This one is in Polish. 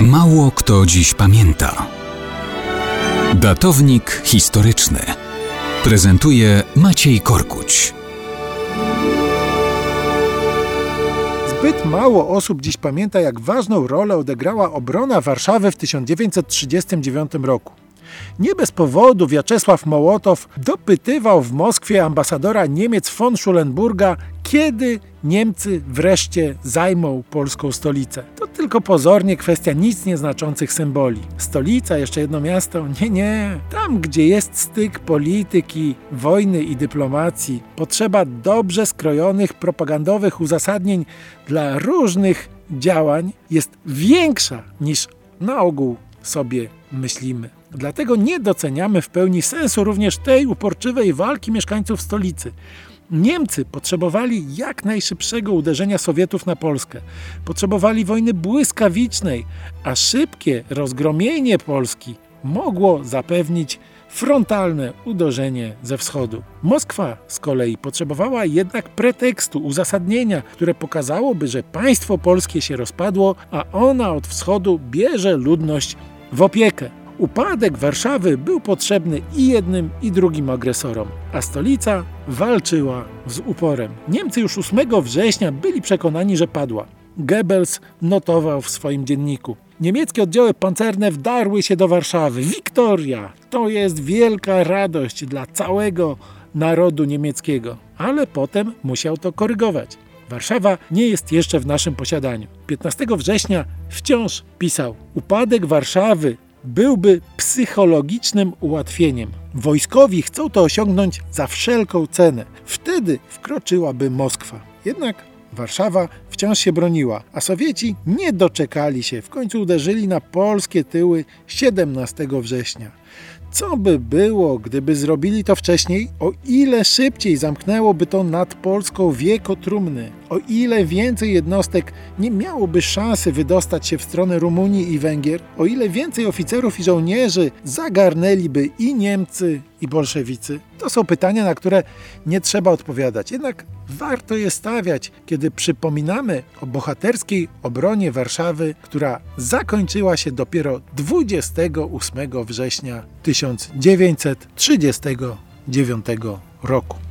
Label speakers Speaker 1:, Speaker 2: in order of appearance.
Speaker 1: Mało kto dziś pamięta. Datownik historyczny prezentuje Maciej Korkuć.
Speaker 2: Zbyt mało osób dziś pamięta, jak ważną rolę odegrała obrona Warszawy w 1939 roku. Nie bez powodu Wiaczesław Mołotow dopytywał w Moskwie ambasadora Niemiec von Schulenburga, kiedy Niemcy wreszcie zajmą polską stolicę. To tylko pozornie kwestia nic nieznaczących symboli. Stolica, jeszcze jedno miasto? Nie, nie. Tam, gdzie jest styk polityki, wojny i dyplomacji, potrzeba dobrze skrojonych propagandowych uzasadnień dla różnych działań jest większa niż na ogół sobie myślimy. Dlatego nie doceniamy w pełni sensu również tej uporczywej walki mieszkańców stolicy. Niemcy potrzebowali jak najszybszego uderzenia Sowietów na Polskę. Potrzebowali wojny błyskawicznej, a szybkie rozgromienie Polski mogło zapewnić frontalne uderzenie ze wschodu. Moskwa z kolei potrzebowała jednak pretekstu, uzasadnienia, które pokazałoby, że państwo polskie się rozpadło, a ona od wschodu bierze ludność w opiekę. Upadek Warszawy był potrzebny i jednym, i drugim agresorom, a stolica walczyła z uporem. Niemcy już 8 września byli przekonani, że padła. Goebbels notował w swoim dzienniku. Niemieckie oddziały pancerne wdarły się do Warszawy. Wiktoria! To jest wielka radość dla całego narodu niemieckiego. Ale potem musiał to korygować. Warszawa nie jest jeszcze w naszym posiadaniu. 15 września wciąż pisał: Upadek Warszawy byłby psychologicznym ułatwieniem. Wojskowi chcą to osiągnąć za wszelką cenę. Wtedy wkroczyłaby Moskwa. Jednak Warszawa wciąż się broniła, a Sowieci nie doczekali się. W końcu uderzyli na polskie tyły 17 września. Co by było, gdyby zrobili to wcześniej? O ile szybciej zamknęłoby to nad Polską wieko trumny? O ile więcej jednostek nie miałoby szansy wydostać się w stronę Rumunii i Węgier? O ile więcej oficerów i żołnierzy zagarnęliby i Niemcy, i bolszewicy? To są pytania, na które nie trzeba odpowiadać. Jednak warto je stawiać, kiedy przypominamy o bohaterskiej obronie Warszawy, która zakończyła się dopiero 28 września 1939 roku.